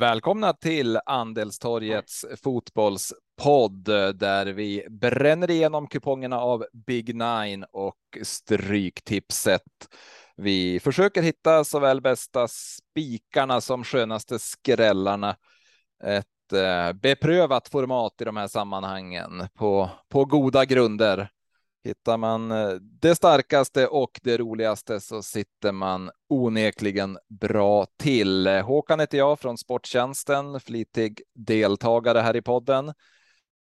Välkomna till Andelstorgets fotbollspodd där vi bränner igenom kupongerna av Big Nine och Stryktipset. Vi försöker hitta såväl bästa spikarna som skönaste skrällarna. Ett eh, beprövat format i de här sammanhangen på, på goda grunder. Hittar man eh, det starkaste och det roligaste så sitter man onekligen bra till. Håkan heter jag från Sporttjänsten, flitig deltagare här i podden.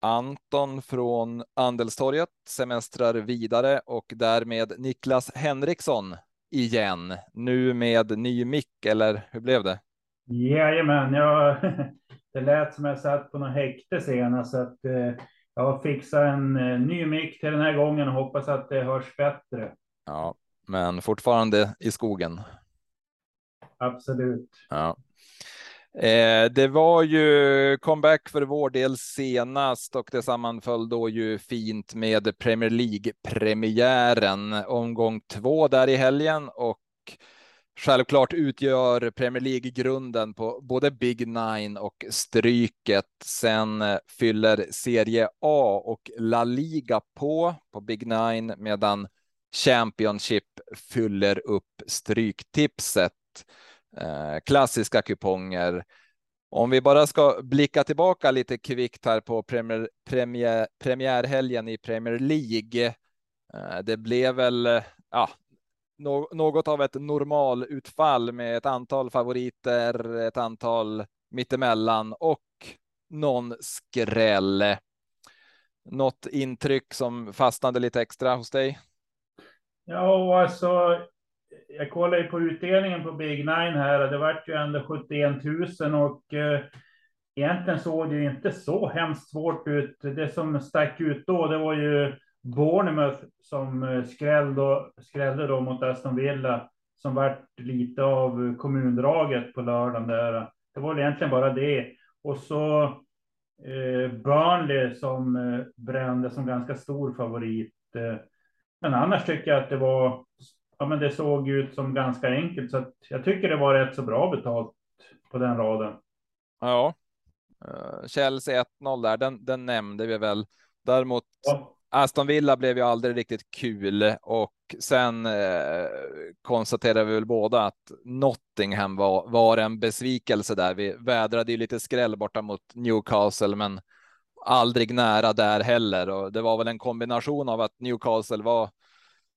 Anton från Andelstorget semestrar vidare och därmed Niklas Henriksson igen, nu med ny mick, eller hur blev det? Jajamän, jag, det lät som jag satt på något häkte senast, så att eh, jag har fixat en eh, ny mick till den här gången och hoppas att det hörs bättre. Ja, men fortfarande i skogen. Absolut. Ja. Eh, det var ju comeback för vår del senast och det sammanföll då ju fint med Premier League premiären omgång två där i helgen och självklart utgör Premier League grunden på både Big Nine och Stryket. Sen eh, fyller Serie A och La Liga på på Big Nine medan Championship fyller upp Stryktipset. Eh, klassiska kuponger. Om vi bara ska blicka tillbaka lite kvickt här på premier, premier, premiärhelgen i Premier League. Eh, det blev väl eh, ja, något av ett normalutfall med ett antal favoriter, ett antal mittemellan och någon skräll. Något intryck som fastnade lite extra hos dig? Ja, alltså jag kollade på utdelningen på Big Nine här och det vart ju ändå 71 000 och eh, egentligen såg det ju inte så hemskt svårt ut. Det som stack ut då, det var ju Bournemouth som eh, skrällde, skrällde då mot Aston Villa som vart lite av kommundraget på lördagen där. Det var egentligen bara det. Och så eh, Burnley som eh, brände som ganska stor favorit. Eh, men annars tycker jag att det var ja, men det såg ut som ganska enkelt, så jag tycker det var rätt så bra betalt på den raden. Ja, uh, Chelsea 1-0 där, den, den nämnde vi väl. Däremot ja. Aston Villa blev ju aldrig riktigt kul och sen eh, konstaterade vi väl båda att Nottingham var, var en besvikelse där. Vi vädrade ju lite skräll borta mot Newcastle, men aldrig nära där heller. Och det var väl en kombination av att Newcastle var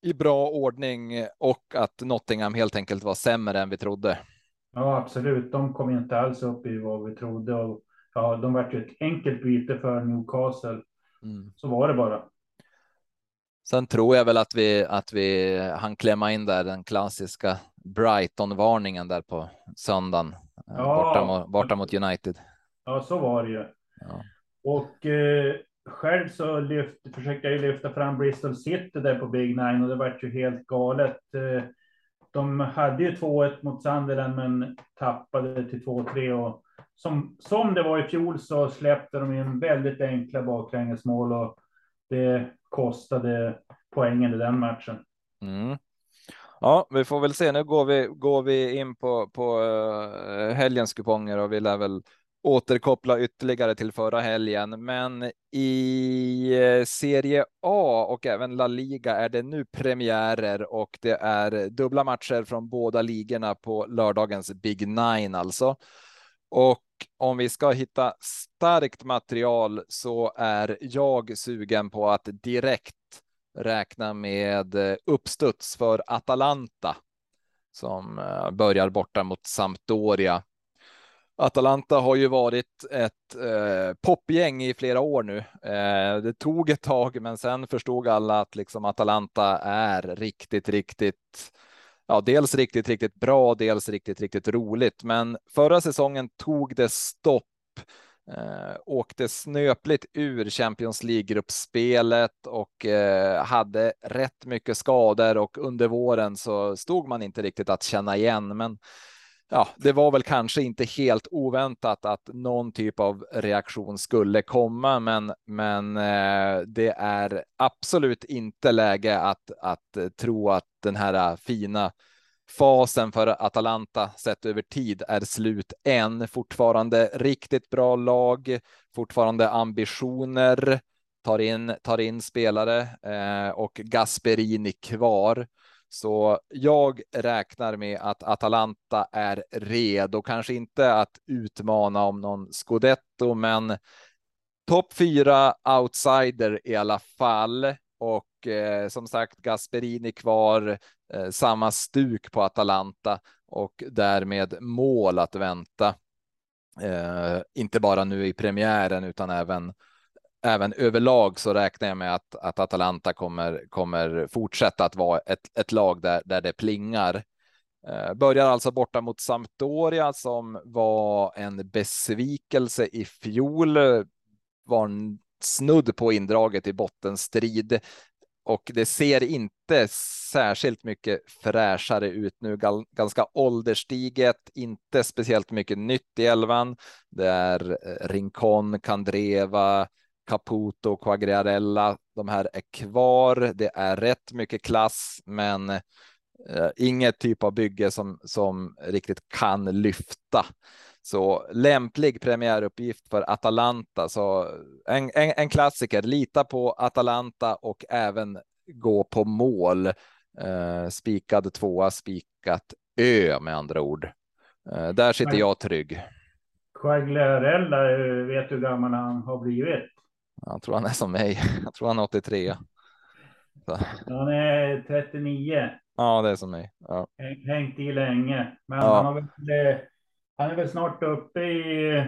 i bra ordning och att Nottingham helt enkelt var sämre än vi trodde. Ja, absolut. De kom inte alls upp i vad vi trodde och ja, de var ju ett enkelt byte för Newcastle. Mm. Så var det bara. Sen tror jag väl att vi att vi han klämma in där den klassiska Brighton varningen där på söndagen ja, borta, mot, borta mot United. Ja, så var det ju. Ja. Och eh, själv så lyft, försökte jag ju lyfta fram Bristol City där på Big Nine och det vart ju helt galet. Eh, de hade ju 2-1 mot Sunderland men tappade till 2-3 och som, som det var i fjol så släppte de in väldigt enkla baklängesmål och det kostade poängen i den matchen. Mm. Ja, vi får väl se. Nu går vi, går vi in på, på uh, helgens kuponger och vi lär väl återkoppla ytterligare till förra helgen, men i eh, Serie A och även La Liga är det nu premiärer och det är dubbla matcher från båda ligorna på lördagens Big Nine alltså. Och om vi ska hitta starkt material så är jag sugen på att direkt räkna med eh, uppstuds för Atalanta som eh, börjar borta mot Sampdoria Atalanta har ju varit ett eh, popgäng i flera år nu. Eh, det tog ett tag, men sen förstod alla att liksom Atalanta är riktigt, riktigt, ja, dels riktigt, riktigt bra, dels riktigt, riktigt roligt. Men förra säsongen tog det stopp Eh, åkte snöpligt ur Champions League-gruppspelet och eh, hade rätt mycket skador och under våren så stod man inte riktigt att känna igen. Men ja, det var väl kanske inte helt oväntat att någon typ av reaktion skulle komma, men, men eh, det är absolut inte läge att, att eh, tro att den här eh, fina fasen för Atalanta sett över tid är slut än. Fortfarande riktigt bra lag, fortfarande ambitioner, tar in, tar in spelare eh, och Gasperini kvar. Så jag räknar med att Atalanta är redo, kanske inte att utmana om någon scudetto, men topp fyra outsider i alla fall. Och eh, som sagt, Gasperini kvar, eh, samma stuk på Atalanta och därmed mål att vänta. Eh, inte bara nu i premiären utan även även överlag så räknar jag med att, att Atalanta kommer, kommer fortsätta att vara ett, ett lag där, där det plingar. Eh, börjar alltså borta mot Sampdoria som var en besvikelse i fjol. Var en snudd på indraget i bottenstrid och det ser inte särskilt mycket fräschare ut nu. Ganska ålderstiget, inte speciellt mycket nytt i elvan. Det är eh, Rincon, Kandreva, Caputo, Quagliarella. De här är kvar. Det är rätt mycket klass, men eh, inget typ av bygge som som riktigt kan lyfta. Så lämplig premiäruppgift för Atalanta. Så en, en, en klassiker. Lita på Atalanta och även gå på mål. Eh, spikad tvåa, spikat ö med andra ord. Eh, där sitter jag trygg. Quagliarella, vet du hur gammal han har blivit? Jag tror han är som mig. Jag tror han är 83. Så. Han är 39. Ja, det är som mig. Ja. Hängt i länge, men ja. han väl han är väl snart uppe i,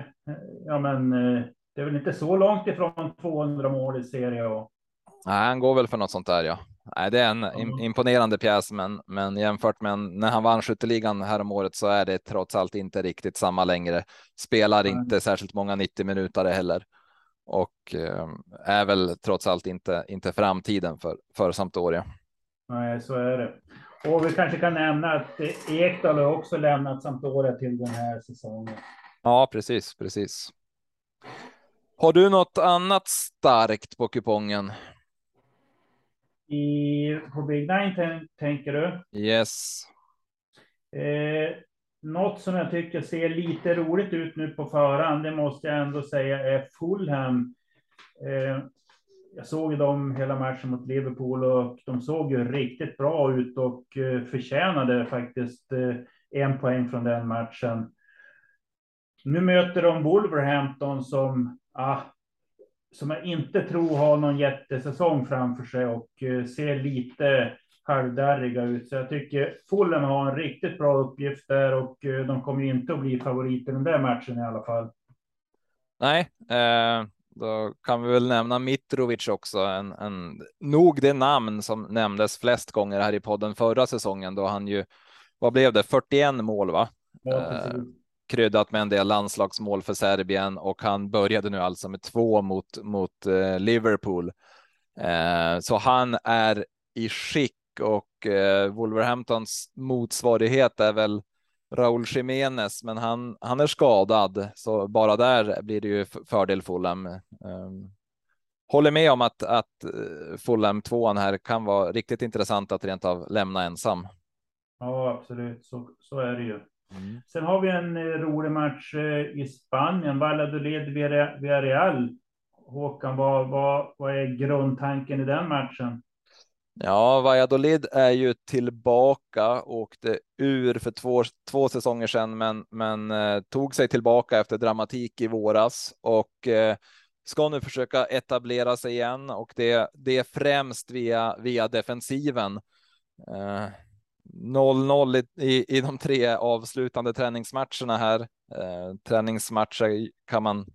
ja men eh, det är väl inte så långt ifrån 200 mål i serie A. Nej, han går väl för något sånt där. Ja, Nej, det är en mm. imponerande pjäs, men, men jämfört med när han vann skytteligan här om året så är det trots allt inte riktigt samma längre. Spelar mm. inte särskilt många 90 minuter heller och eh, är väl trots allt inte inte framtiden för för Sampdoria. Nej, så är det. Och vi kanske kan nämna att Ekdal har också lämnat Sampdoria till den här säsongen. Ja, precis, precis. Har du något annat starkt på kupongen? I, på Big Nine tänker du? Yes. Eh, något som jag tycker ser lite roligt ut nu på förhand, det måste jag ändå säga är Fulham. Eh, jag såg dem hela matchen mot Liverpool och de såg ju riktigt bra ut och eh, förtjänade faktiskt eh, en poäng från den matchen. Nu möter de Wolverhampton som, ah, som jag inte tror har någon jättesäsong framför sig och eh, ser lite halvdarriga ut. Så jag tycker Fulham har en riktigt bra uppgift där och de kommer inte att bli favoriter i den där matchen i alla fall. Nej, eh, då kan vi väl nämna Mitrovic också, en, en nog det namn som nämndes flest gånger här i podden förra säsongen då han ju, vad blev det, 41 mål va? Ja, eh, kryddat med en del landslagsmål för Serbien och han började nu alltså med två mot, mot eh, Liverpool. Eh, så han är i skick och eh, Wolverhamptons motsvarighet är väl Raúl Jiménez, men han, han är skadad, så bara där blir det ju fördel Fulham. Um, håller med om att, att eh, Fulham tvåan här kan vara riktigt intressant att rent av lämna ensam. Ja, absolut, så, så är det ju. Mm. Sen har vi en eh, rolig match eh, i Spanien, Valladolid Villarreal. Håkan, vad, vad, vad är grundtanken i den matchen? Ja, Valladolid är ju tillbaka, åkte ur för två, två säsonger sedan, men, men eh, tog sig tillbaka efter dramatik i våras och eh, ska nu försöka etablera sig igen och det, det är främst via, via defensiven. 0-0 eh, i, i, i de tre avslutande träningsmatcherna här. Eh, träningsmatcher kan man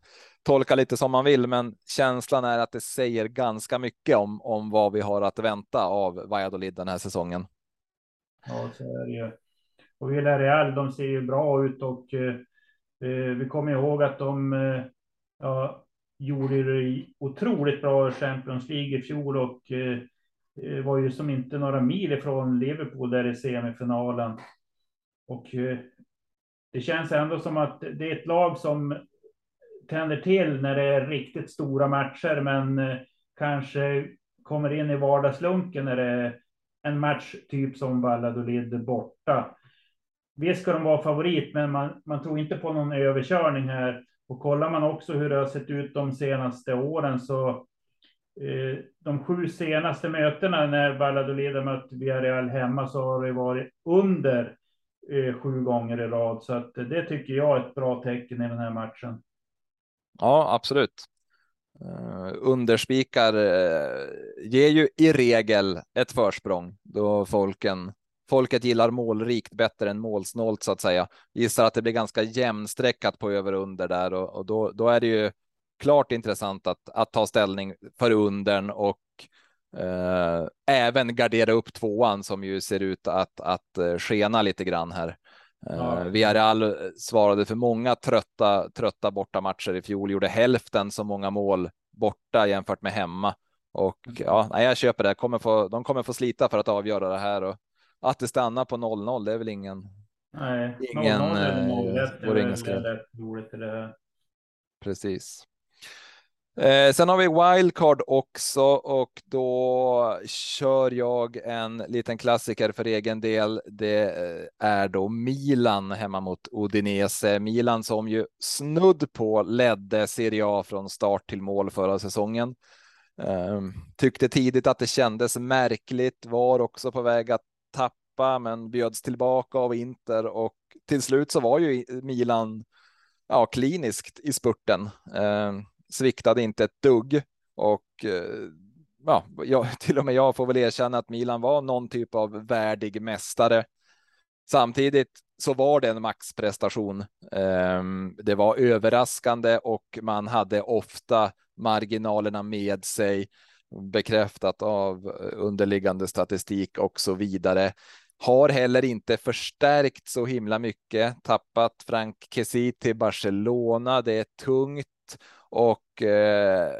tolka lite som man vill, men känslan är att det säger ganska mycket om, om vad vi har att vänta av Valladolid den här säsongen. Ja, så är det ju. Och Villarreal, de ser ju bra ut och eh, eh vi kommer ihåg att de, eh, ja, gjorde det otroligt bra i Champions League i fjol och eh, var ju som inte några mil ifrån Liverpool där i semifinalen. Och eh, det känns ändå som att det är ett lag som tänder till när det är riktigt stora matcher, men eh, kanske kommer in i vardagslunken när det är en match typ som Valladolid borta. Visst ska de vara favorit, men man, man tror inte på någon överkörning här. Och kollar man också hur det har sett ut de senaste åren så eh, de sju senaste mötena när Valladolid har mött Villarreal hemma så har det varit under eh, sju gånger i rad. Så att det tycker jag är ett bra tecken i den här matchen. Ja, absolut. Uh, underspikar uh, ger ju i regel ett försprång då folken folket gillar målrikt bättre än målsnålt så att säga. Gissar att det blir ganska jämnstreckat på över och under där och, och då, då är det ju klart intressant att, att ta ställning för undern och eh, även gardera upp tvåan som ju ser ut att, att eh, skena lite grann här. Ja. Uh, Villarreal svarade för många trötta, trötta bortamatcher i fjol, gjorde hälften så många mål borta jämfört med hemma. Och mm. ja, nej, jag köper det. Kommer få, de kommer få slita för att avgöra det här och att det stannar på 0-0, det är väl ingen. Nej, ingen. 0-0 eller 0-1 är väl rätt roligt i det här. Precis. Eh, sen har vi wildcard också och då kör jag en liten klassiker för egen del. Det eh, är då Milan hemma mot Udinese. Milan som ju snudd på ledde Serie A från start till mål förra säsongen. Eh, tyckte tidigt att det kändes märkligt, var också på väg att tappa, men bjöds tillbaka av Inter och till slut så var ju Milan ja, kliniskt i spurten. Eh, sviktade inte ett dugg och eh, ja, jag, till och med jag får väl erkänna att Milan var någon typ av värdig mästare. Samtidigt så var det en maxprestation. Ehm, det var överraskande och man hade ofta marginalerna med sig bekräftat av eh, underliggande statistik och så vidare. Har heller inte förstärkt så himla mycket, tappat Frank Kessie till Barcelona. Det är tungt och eh,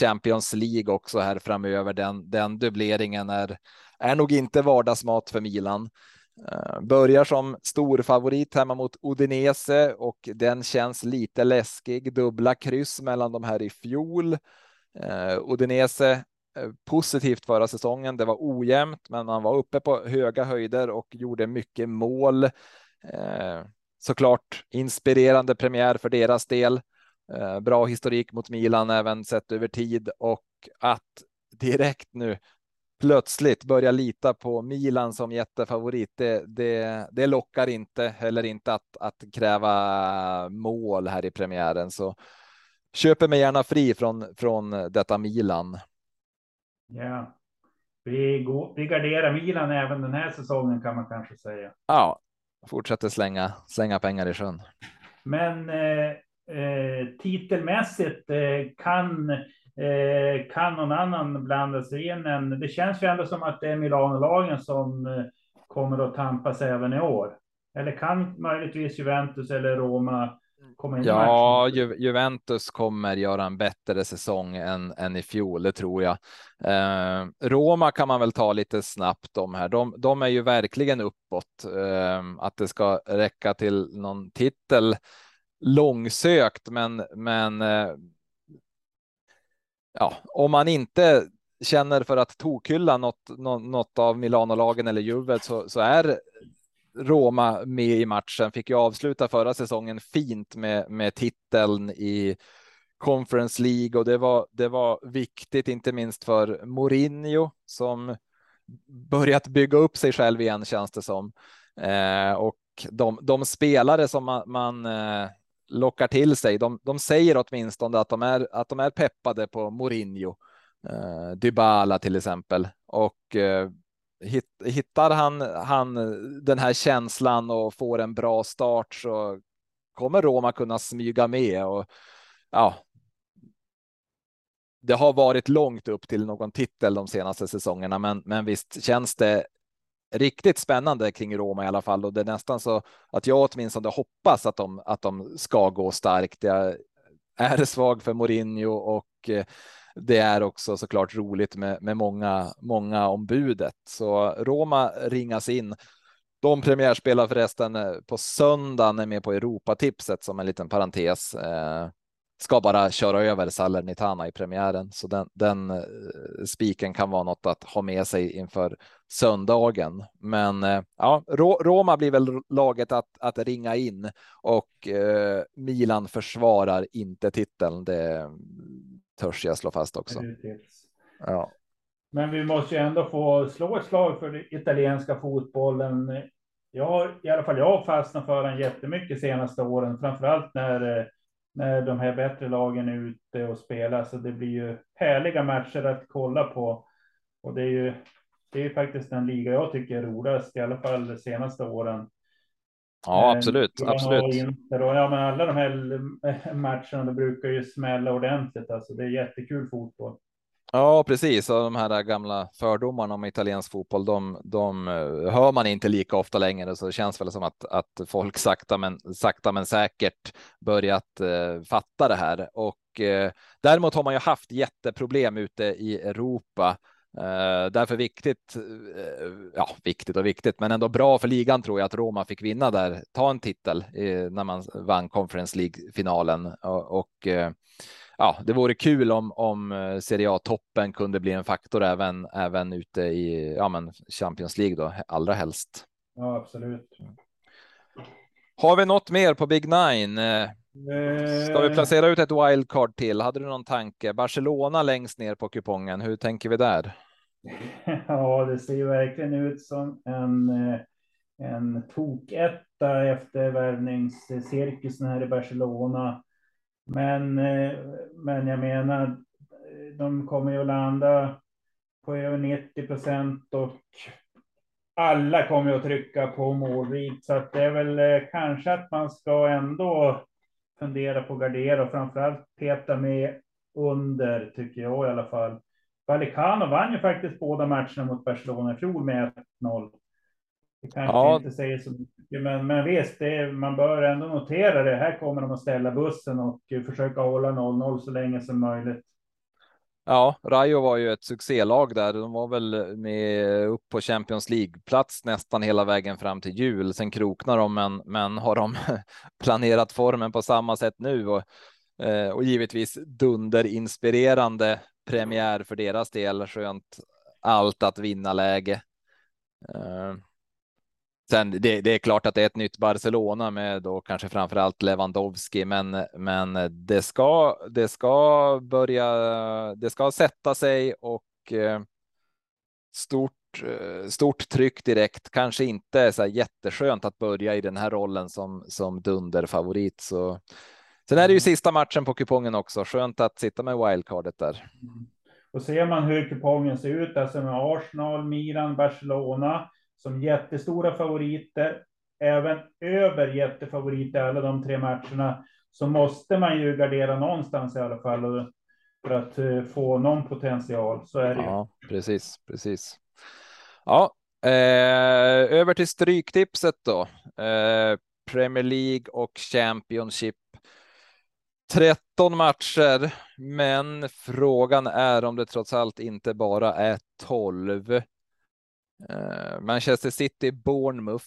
Champions League också här framöver. Den, den dubbleringen är, är nog inte vardagsmat för Milan. Eh, börjar som stor favorit hemma mot Udinese och den känns lite läskig. Dubbla kryss mellan de här i fjol. Uh, Udinese eh, positivt förra säsongen. Det var ojämnt, men man var uppe på höga höjder och gjorde mycket mål. Såklart inspirerande premiär för deras del. Eh, bra historik mot Milan även sett över tid och att direkt nu plötsligt börja lita på Milan som jättefavorit. Det, det, det lockar inte heller inte att, att kräva mål här i premiären, så köper mig gärna fri från, från detta Milan. Ja, vi, går, vi garderar Milan även den här säsongen kan man kanske säga. Ja, fortsätter slänga, slänga pengar i sjön. Men eh, eh, titelmässigt eh, kan, eh, kan någon annan blanda sig in. En, det känns ju ändå som att det är Milano-lagen som eh, kommer att tampas även i år. Eller kan möjligtvis Juventus eller Roma komma in Ja, Ju Juventus kommer göra en bättre säsong än, än i fjol, det tror jag. Eh, Roma kan man väl ta lite snabbt om här. De, de är ju verkligen uppåt. Eh, att det ska räcka till någon titel långsökt, men, men eh, ja, om man inte känner för att tokhylla något, något av Milano-lagen eller Juve så, så är Roma med i matchen. Fick ju avsluta förra säsongen fint med, med titeln i Conference League och det var, det var viktigt, inte minst för Mourinho som börjat bygga upp sig själv igen känns det som. Eh, och de, de spelare som man, man eh, lockar till sig. De, de säger åtminstone att de är, att de är peppade på Mourinho, eh, Dybala till exempel. Och eh, hit, hittar han, han den här känslan och får en bra start så kommer Roma kunna smyga med och ja. Det har varit långt upp till någon titel de senaste säsongerna, men, men visst känns det riktigt spännande kring Roma i alla fall och det är nästan så att jag åtminstone hoppas att de att de ska gå starkt. Jag är svag för Mourinho och eh, det är också såklart roligt med, med många, många ombudet. Så Roma ringas in. De premiärspelar förresten eh, på söndagen är med på Europatipset som en liten parentes. Eh, Eh, ska bara köra över Salernitana i premiären, så den, den eh, spiken kan vara något att ha med sig inför söndagen. Men eh, ja, Roma blir väl laget att, att ringa in och eh, Milan försvarar inte titeln. Det törs jag slå fast också. Ja. Men vi måste ju ändå få slå ett slag för den italienska fotbollen. Jag har i alla fall jag fastnat för den jättemycket senaste åren, framför allt när när de här bättre lagen är ute och spelar. Så det blir ju härliga matcher att kolla på. Och det är ju, det är ju faktiskt den liga jag tycker är roligast, i alla fall de senaste åren. Ja, absolut. Eh, absolut. Inter och, ja, men alla de här matcherna brukar ju smälla ordentligt. Alltså, det är jättekul fotboll. Ja, precis. Och de här gamla fördomarna om italiensk fotboll, de, de eh, hör man inte lika ofta längre, så det känns väl som att, att folk sakta men, sakta men säkert börjat eh, fatta det här. Och eh, däremot har man ju haft jätteproblem ute i Europa. Eh, därför viktigt, eh, ja, viktigt och viktigt, men ändå bra för ligan tror jag att Roma fick vinna där, ta en titel eh, när man vann Conference League finalen och, och eh, ja, det vore kul om, om eh, Serie A-toppen kunde bli en faktor även, även ute i ja, men Champions League då, allra helst. Ja, absolut. Har vi något mer på Big Nine? Eh, ska vi placera ut ett wildcard till? Hade du någon tanke? Barcelona längst ner på kupongen. Hur tänker vi där? Ja, det ser ju verkligen ut som en, eh, en toketta efter värvningscirkusen här i Barcelona. Men, eh, men jag menar, de kommer ju att landa på över 90 procent och alla kommer ju att trycka på målrikt. Så att det är väl eh, kanske att man ska ändå fundera på gardera och framförallt peta med under, tycker jag i alla fall. Balikano vann ju faktiskt båda matcherna mot Barcelona i fjol med 1-0. Det kanske ja. inte säger så mycket, men, men visst, det, man bör ändå notera det. Här kommer de att ställa bussen och försöka hålla 0-0 så länge som möjligt. Ja, Rayo var ju ett succélag där. De var väl med upp på Champions League-plats nästan hela vägen fram till jul. Sen kroknar de, men, men har de planerat formen på samma sätt nu och, eh, och givetvis dunderinspirerande premiär för deras del. Skönt allt att vinna läge. Sen det, det, är klart att det är ett nytt Barcelona med då kanske framför allt Lewandowski, men, men det ska, det ska börja. Det ska sätta sig och eh, stort, eh, stort tryck direkt. Kanske inte så här jätteskönt att börja i den här rollen som som dunderfavorit. Så sen är det ju mm. sista matchen på kupongen också. Skönt att sitta med wildcardet där. Mm. Och ser man hur kupongen ser ut, alltså med Arsenal, Milan, Barcelona som jättestora favoriter, även över jättefavoriter alla de tre matcherna, så måste man ju gardera någonstans i alla fall för att eh, få någon potential. Så är det ja, ju. Precis, precis. Ja, eh, över till stryktipset då. Eh, Premier League och Championship. 13 matcher, men frågan är om det trots allt inte bara är 12. Eh, Manchester City, Bournemouth.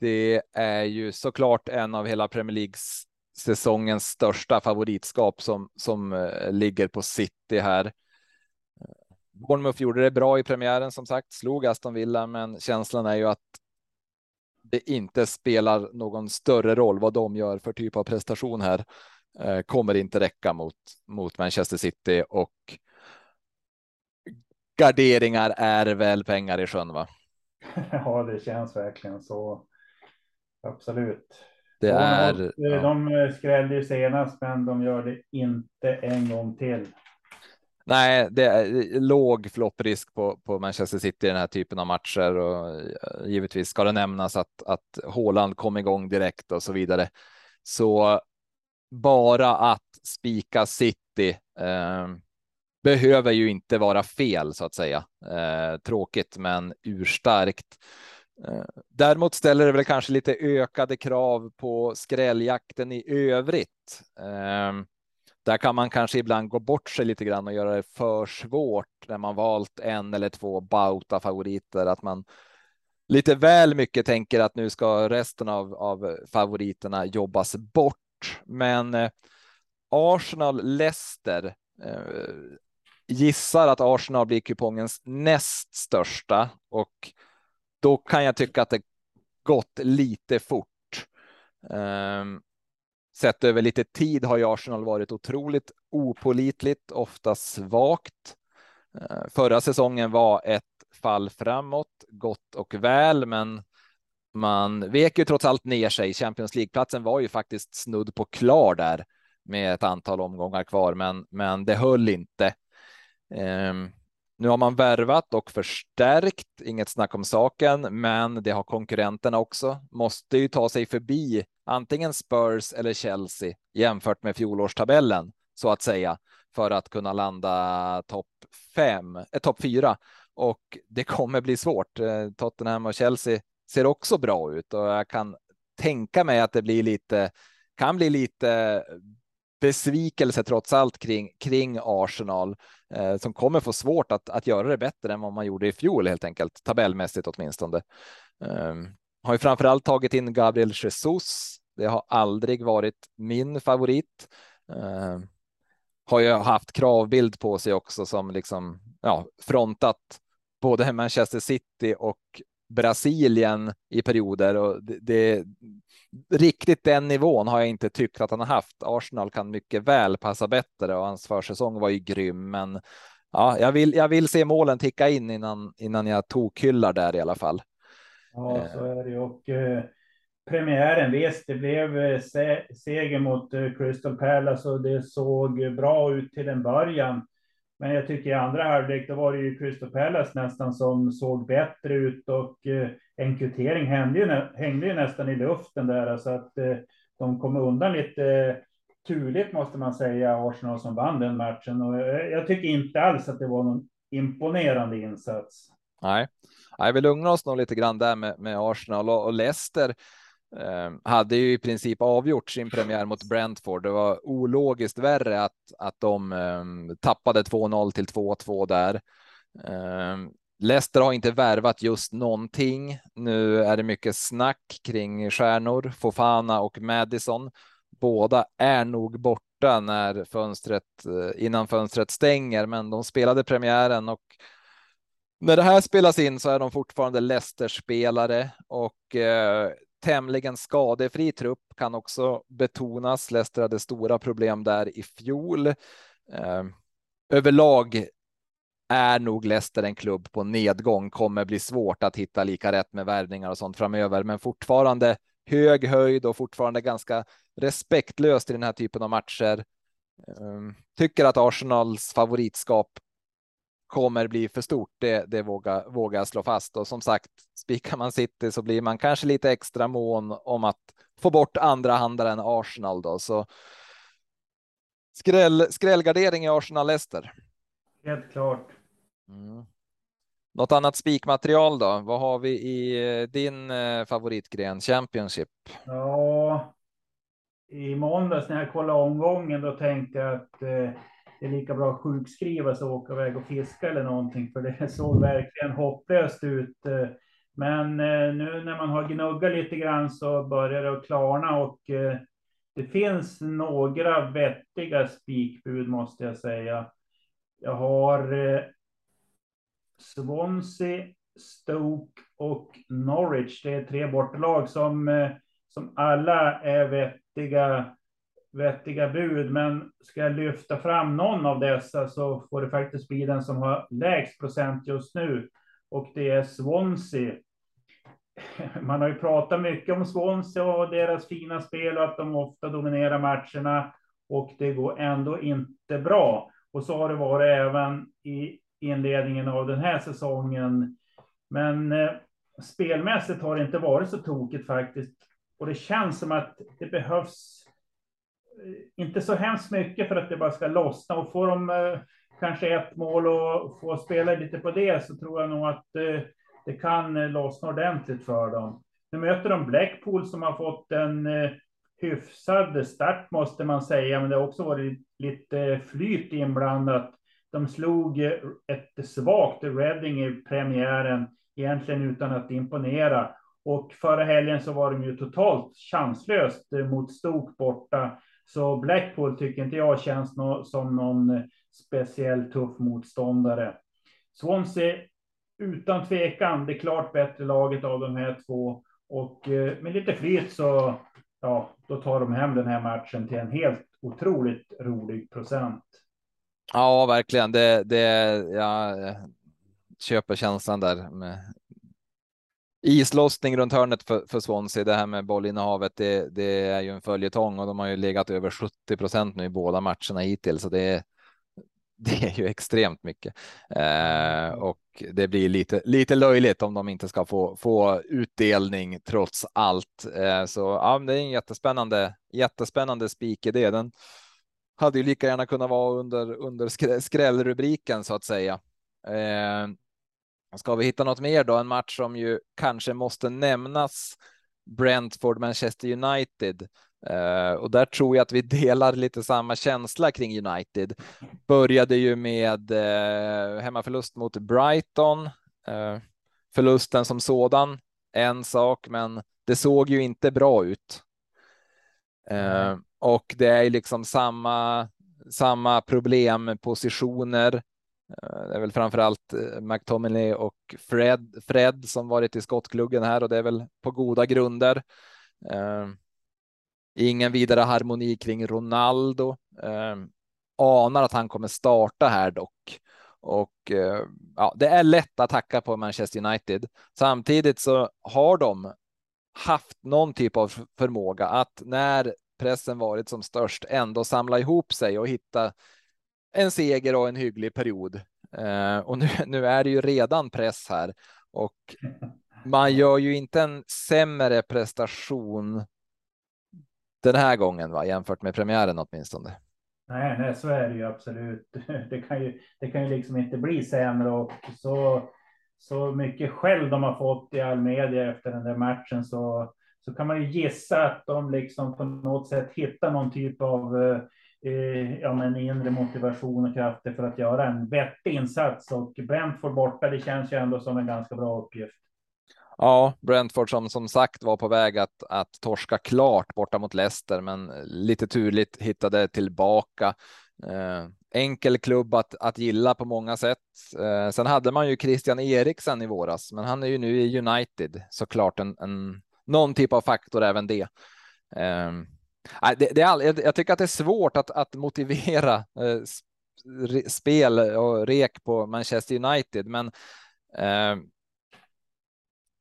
Det är ju såklart en av hela Premier Leagues säsongens största favoritskap som, som eh, ligger på City här. Eh, Bournemouth gjorde det bra i premiären som sagt, slog Aston Villa, men känslan är ju att det inte spelar någon större roll vad de gör för typ av prestation här. Kommer inte räcka mot, mot Manchester City och garderingar är väl pengar i sjön, va? Ja, det känns verkligen så. Absolut. Det är. Ja. De skrällde ju senast, men de gör det inte en gång till. Nej, det är låg flopprisk på, på Manchester City i den här typen av matcher och givetvis ska det nämnas att, att Håland kom igång direkt och så vidare. Så bara att spika City eh, behöver ju inte vara fel så att säga. Eh, tråkigt, men urstarkt. Eh, däremot ställer det väl kanske lite ökade krav på skrälljakten i övrigt. Eh, där kan man kanske ibland gå bort sig lite grann och göra det för svårt när man valt en eller två bauta favoriter, att man lite väl mycket tänker att nu ska resten av, av favoriterna jobbas bort. Men eh, Arsenal Leicester eh, gissar att Arsenal blir kupongens näst största och då kan jag tycka att det gått lite fort. Um, sett över lite tid har ju Arsenal varit otroligt opolitligt, ofta svagt. Uh, förra säsongen var ett fall framåt, gott och väl, men man vek ju trots allt ner sig. Champions League-platsen var ju faktiskt snudd på klar där med ett antal omgångar kvar, men, men det höll inte. Ehm, nu har man värvat och förstärkt, inget snack om saken, men det har konkurrenterna också. Måste ju ta sig förbi antingen Spurs eller Chelsea jämfört med fjolårstabellen så att säga för att kunna landa topp fem, eh, topp fyra och det kommer bli svårt. Eh, Tottenham och Chelsea ser också bra ut och jag kan tänka mig att det blir lite, kan bli lite besvikelse trots allt kring, kring Arsenal eh, som kommer få svårt att, att göra det bättre än vad man gjorde i fjol helt enkelt, tabellmässigt åtminstone. Eh, har ju framförallt tagit in Gabriel Jesus. Det har aldrig varit min favorit. Eh, har ju haft kravbild på sig också som liksom ja, frontat både Manchester City och Brasilien i perioder och det, det, riktigt den nivån har jag inte tyckt att han har haft. Arsenal kan mycket väl passa bättre och hans försäsong var ju grym, men ja, jag vill, jag vill se målen ticka in innan, innan jag tokhyllar där i alla fall. Ja, så är det och eh, premiären visst, det blev eh, se seger mot eh, Crystal Palace och det såg bra ut till en början. Men jag tycker i andra halvlek, då var det ju Crystal Palace nästan som såg bättre ut och eh, en kvittering hängde ju, hängde ju nästan i luften där så att eh, de kom undan lite eh, turligt måste man säga, Arsenal som vann den matchen. Och jag, jag tycker inte alls att det var någon imponerande insats. Nej, Nej vi lugnar oss nog lite grann där med, med Arsenal och, och Leicester Ehm, hade ju i princip avgjort sin premiär mot Brentford. Det var ologiskt värre att, att de eh, tappade 2-0 till 2-2 där. Eh, Leicester har inte värvat just någonting. Nu är det mycket snack kring stjärnor, Fofana och Madison. Båda är nog borta när fönstret eh, innan fönstret stänger, men de spelade premiären och när det här spelas in så är de fortfarande Leicester spelare och eh, tämligen skadefri trupp kan också betonas. Leicester hade stora problem där i fjol. Ehm, överlag är nog Leicester en klubb på nedgång, kommer bli svårt att hitta lika rätt med värvningar och sånt framöver, men fortfarande hög höjd och fortfarande ganska respektlöst i den här typen av matcher. Ehm, tycker att Arsenals favoritskap kommer bli för stort. Det, det vågar, vågar slå fast och som sagt, spikar man City så blir man kanske lite extra mån om att få bort andra handlaren Arsenal då. Så skräll, skrällgardering i Arsenal Leicester. Helt klart. Mm. Något annat spikmaterial då? Vad har vi i eh, din eh, favoritgren Championship? Ja, i måndags när jag kollade omgången, då tänkte jag att eh, det är lika bra att sjukskriva sig och åka iväg och fiska eller någonting, för det såg verkligen hopplöst ut. Men eh, nu när man har gnuggat lite grann så börjar det att klarna och eh, det finns några vettiga spikbud måste jag säga. Jag har eh, Swansea, Stoke och Norwich. Det är tre bortalag som, som alla är vettiga vettiga bud, men ska jag lyfta fram någon av dessa så får det faktiskt bli den som har lägst procent just nu och det är Swansea. Man har ju pratat mycket om Swansea och deras fina spel och att de ofta dominerar matcherna och det går ändå inte bra. Och så har det varit även i inledningen av den här säsongen. Men eh, spelmässigt har det inte varit så tokigt faktiskt. Och det känns som att det behövs inte så hemskt mycket för att det bara ska lossna och får de eh, kanske ett mål och får spela lite på det så tror jag nog att eh, det kan eh, lossna ordentligt för dem. Nu möter de Blackpool som har fått en eh, hyfsad start måste man säga, men det har också varit lite eh, flyt inblandat. De slog ett svagt Reading i premiären, egentligen utan att imponera. Och förra helgen så var de ju totalt chanslöst mot Stoke borta. Så Blackpool tycker inte jag känns no som någon speciellt tuff motståndare. Swansea utan tvekan det klart bättre laget av de här två. Och eh, med lite flyt så ja, då tar de hem den här matchen till en helt otroligt rolig procent. Ja, verkligen. Det, det, jag eh, köper känslan där med islossning runt hörnet för, för Swansea. Det här med bollinnehavet, det, det är ju en följetong och de har ju legat över 70 procent nu i båda matcherna hittills, så det är det är ju extremt mycket eh, och det blir lite, lite löjligt om de inte ska få, få utdelning trots allt. Eh, så ja, det är en jättespännande, jättespännande spik i det. Den hade ju lika gärna kunnat vara under, under skrällrubriken så att säga. Eh, ska vi hitta något mer då? En match som ju kanske måste nämnas. Brentford Manchester United Uh, och där tror jag att vi delar lite samma känsla kring United. Började ju med uh, hemmaförlust mot Brighton. Uh, förlusten som sådan, en sak, men det såg ju inte bra ut. Och det är liksom samma, samma problempositioner. Eh, det är väl framför allt eh, McTominay och Fred, Fred som varit i skottgluggen här och det är väl på goda grunder. Eh, ingen vidare harmoni kring Ronaldo. Eh, anar att han kommer starta här dock. Och eh, ja, det är lätt att tacka på Manchester United. Samtidigt så har de haft någon typ av förmåga att när pressen varit som störst ändå samla ihop sig och hitta en seger och en hygglig period. Eh, och nu, nu är det ju redan press här och man gör ju inte en sämre prestation den här gången va, jämfört med premiären åtminstone. Nej, nej, så är det ju absolut. Det kan ju, det kan ju liksom inte bli sämre och så, så mycket skäll de har fått i all media efter den där matchen så, så kan man ju gissa att de liksom på något sätt hittar någon typ av eh, eh, ja, men inre motivation och krafter för att göra en vettig insats och Brentford borta. Det känns ju ändå som en ganska bra uppgift. Ja, Brentford som som sagt var på väg att, att torska klart borta mot Leicester, men lite turligt hittade tillbaka. Eh, enkel klubb att, att gilla på många sätt. Eh, sen hade man ju Christian Eriksen i våras, men han är ju nu i United såklart en, en någon typ av faktor även det. Eh, det, det är all, jag, jag, tycker att det är svårt att, att motivera eh, spel och rek på Manchester United, men eh,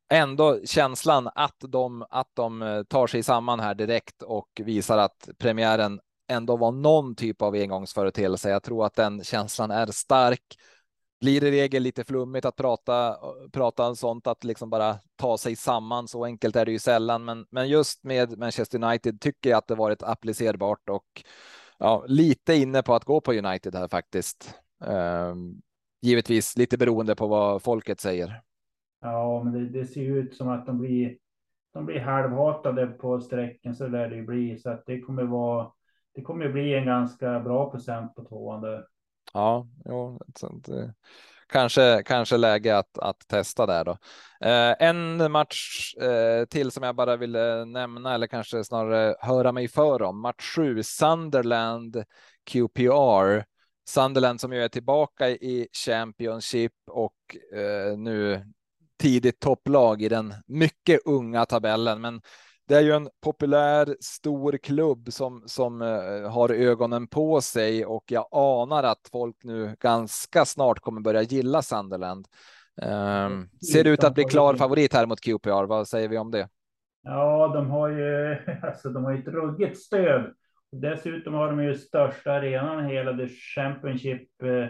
ändå känslan att de, att de eh, tar sig samman här direkt och visar att premiären ändå var någon typ av engångsföreteelse. Jag tror att den känslan är stark. Blir i regel lite flummigt att prata, prata om sånt, att liksom bara ta sig samman. Så enkelt är det ju sällan, men, men just med Manchester United tycker jag att det varit applicerbart och ja, lite inne på att gå på United här faktiskt. Ehm, givetvis lite beroende på vad folket säger. Ja, men det, det ser ju ut som att de blir, de blir halvhatade på sträcken så lär det ju bli. Så att det kommer vara, det kommer bli en ganska bra procent på tvåan där. Ja, jo, sånt, eh, kanske, kanske läge att, att testa där då. Eh, en match eh, till som jag bara ville nämna eller kanske snarare höra mig för om. Match 7, Sunderland QPR. Sunderland som ju är tillbaka i Championship och eh, nu tidigt topplag i den mycket unga tabellen. Men det är ju en populär stor klubb som, som uh, har ögonen på sig och jag anar att folk nu ganska snart kommer börja gilla Sunderland. Um, ser det ut att bli klar favorit här mot QPR. Vad säger vi om det? Ja, de har ju alltså, de har ett ruggigt stöd. Dessutom har de ju största arenan i hela the Championship. Eh,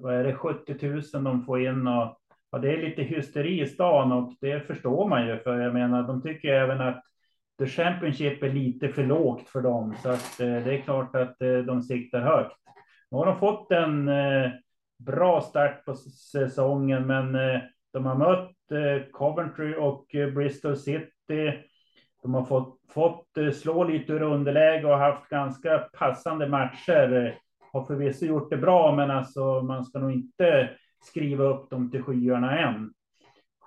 vad är det 70 000 de får in och ja, det är lite hysteri i stan och det förstår man ju. För jag menar, de tycker även att The Championship är lite för lågt för dem. Så att, eh, det är klart att eh, de siktar högt. Nu har de fått en eh, bra start på säsongen, men de har mött Coventry och Bristol City. de har fått, fått slå lite ur underläge och haft ganska passande matcher. Har förvisso gjort det bra, men alltså man ska nog inte skriva upp dem till skyarna än.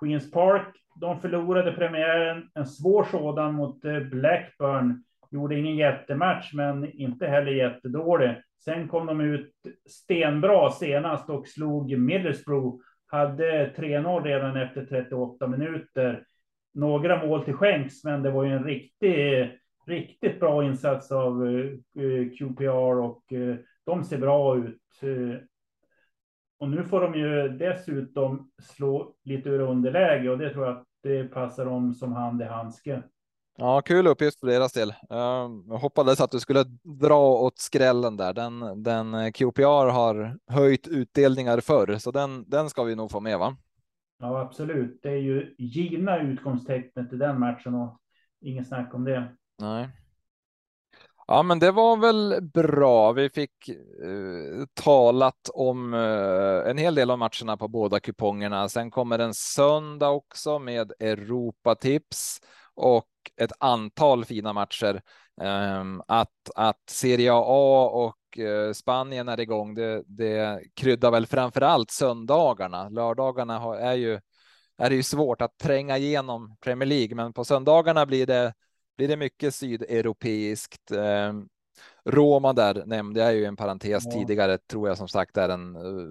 Queens Park, de förlorade premiären, en svår sådan mot eh, Blackburn. Gjorde ingen jättematch, men inte heller jättedålig. Sen kom de ut stenbra senast och slog Middlesbrough. Hade 3-0 redan efter 38 minuter några mål till skänks, men det var ju en riktig, riktigt bra insats av eh, eh, QPR och de ser bra ut. Och nu får de ju dessutom slå lite ur underläge och det tror jag att det passar dem som hand i handske. Ja, kul uppgift för deras del. Jag hoppades att du skulle dra åt skrällen där. Den, den QPR har höjt utdelningar förr, så den, den ska vi nog få med, va? Ja, absolut. Det är ju givna utgångstecknet i den matchen och ingen snack om det. Nej. Ja, men det var väl bra. Vi fick eh, talat om eh, en hel del av matcherna på båda kupongerna. Sen kommer en söndag också med Europatips och ett antal fina matcher. Eh, att, att Serie A och eh, Spanien är igång, det, det kryddar väl framför allt söndagarna. Lördagarna är ju är det ju svårt att tränga igenom Premier League, men på söndagarna blir det blir det mycket sydeuropeiskt. Eh, Roma där nämnde jag ju en parentes ja. tidigare, tror jag som sagt är en uh,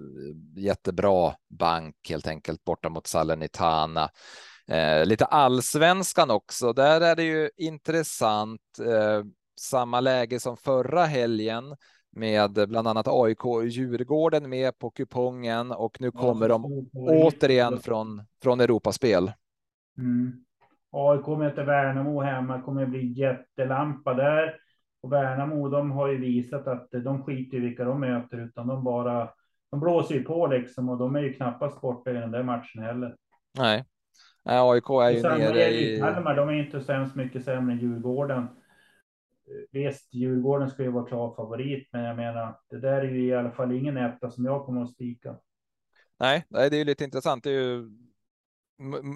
jättebra bank helt enkelt borta mot Salernitana. Eh, lite allsvenskan också. Där är det ju intressant. Eh, samma läge som förra helgen med bland annat AIK och Djurgården med på kupongen och nu kommer de återigen från, från Europaspel. Mm. AIK möter Värnamo hemma, kommer bli jättelampa där. Och Värnamo, de har ju visat att de skiter i vilka de möter, utan de bara de blåser ju på liksom och de är ju knappast borta i den där matchen heller. Nej, Nej AIK är ju nere i... Kalmar, de är inte så hemskt mycket sämre än Djurgården. Visst, Djurgården ska ju vara klar favorit, men jag menar, det där är ju i alla fall ingen etta som jag kommer att spika. Nej, det är ju lite intressant. Det är ju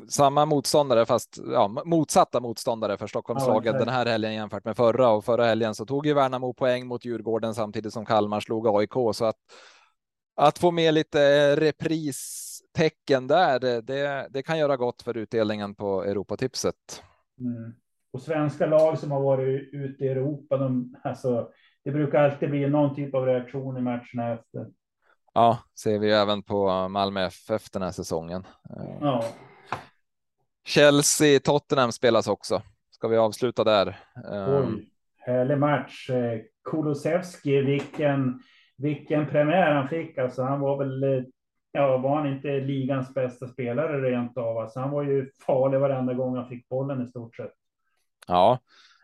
samma motståndare, fast ja, motsatta motståndare för Stockholmslaget ja, den här helgen jämfört med förra och förra helgen så tog ju Värnamo poäng mot Djurgården samtidigt som Kalmar slog AIK så att att få med lite repristecken där, det, det kan göra gott för utdelningen på Europatipset. Mm. Och svenska lag som har varit ute i Europa, de, alltså, det brukar alltid bli någon typ av reaktion i matcherna efter. Ja, ser vi även på Malmö FF den här säsongen. Ja. Chelsea Tottenham spelas också. Ska vi avsluta där? Oj, härlig match. Kulusevski, vilken, vilken premiär han fick. Alltså, han var väl, ja, var han inte ligans bästa spelare rent av? Alltså, han var ju farlig varenda gång han fick bollen i stort sett. Ja,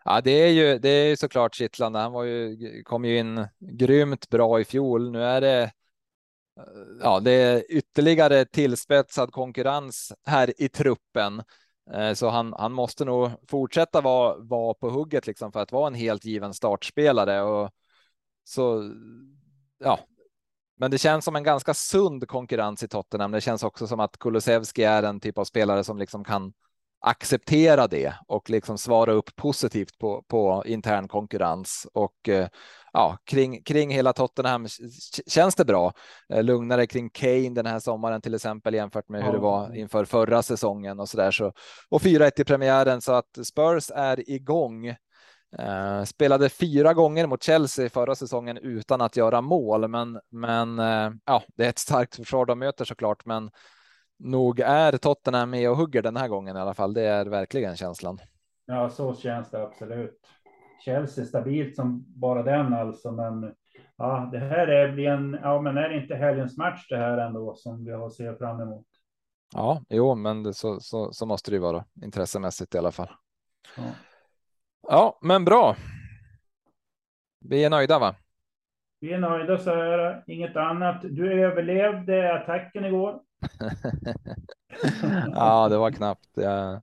ja det är ju det är såklart kittlande. Han var ju, kom ju in grymt bra i fjol. Nu är det ja, det är ytterligare tillspetsad konkurrens här i truppen. Eh, så han, han måste nog fortsätta vara, vara på hugget liksom för att vara en helt given startspelare. Och så, ja, men det känns som en ganska sund konkurrens i Tottenham. Det känns också som att Kulusevski är en typ av spelare som liksom kan acceptera det och liksom svara upp positivt på, på intern konkurrens och eh, ja, kring, kring hela Tottenham känns det bra. Eh, lugnare kring Kane den här sommaren till exempel jämfört med hur det var inför förra säsongen och så där. Så, och 4-1 i premiären så att Spurs är igång. Eh, spelade fyra gånger mot Chelsea förra säsongen utan att göra mål, men, men eh, ja, det är ett starkt försvar de möter såklart, men nog är Tottenham med och hugger den här gången i alla fall. Det är verkligen känslan. Ja, så känns det absolut. Chelsea stabilt som bara den alltså, men ja, det här är, blir en, ja, men är det inte helgens match det här ändå som vi har att se fram emot? Ja, jo, men det, så, så, så måste det ju vara intressemässigt i alla fall. Ja, ja men bra. Vi är nöjda, va? Vi är nöjda så är det inget annat. Du överlevde attacken igår. ja, det var knappt. Jag,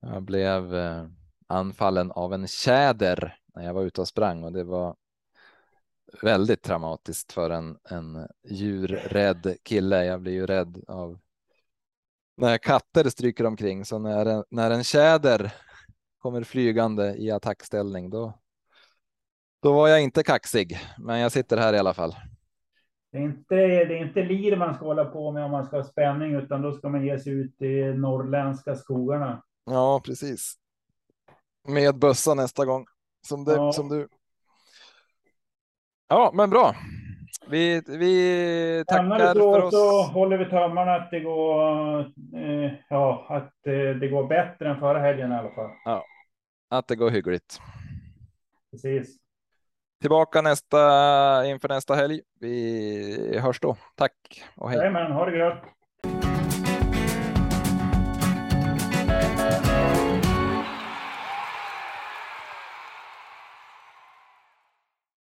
jag blev eh, anfallen av en tjäder när jag var ute och sprang och det var väldigt traumatiskt för en, en djurrädd kille. Jag blir ju rädd av när katter stryker omkring, så när en, när en tjäder kommer flygande i attackställning, då. Då var jag inte kaxig, men jag sitter här i alla fall. Det är inte, det är inte lir man ska hålla på med om man ska ha spänning, utan då ska man ge sig ut i norrländska skogarna. Ja, precis. Med bössa nästa gång som, det, Ja. som du. Ja, men bra. Vi, vi tackar för oss. så håller vi tummarna att det går, eh, ja, att eh, det går bättre än förra helgen i alla fall. Att det går hyggligt. Precis. Tillbaka nästa inför nästa helg. Vi hörs då. Tack och hej. Jajamän, ha det gött.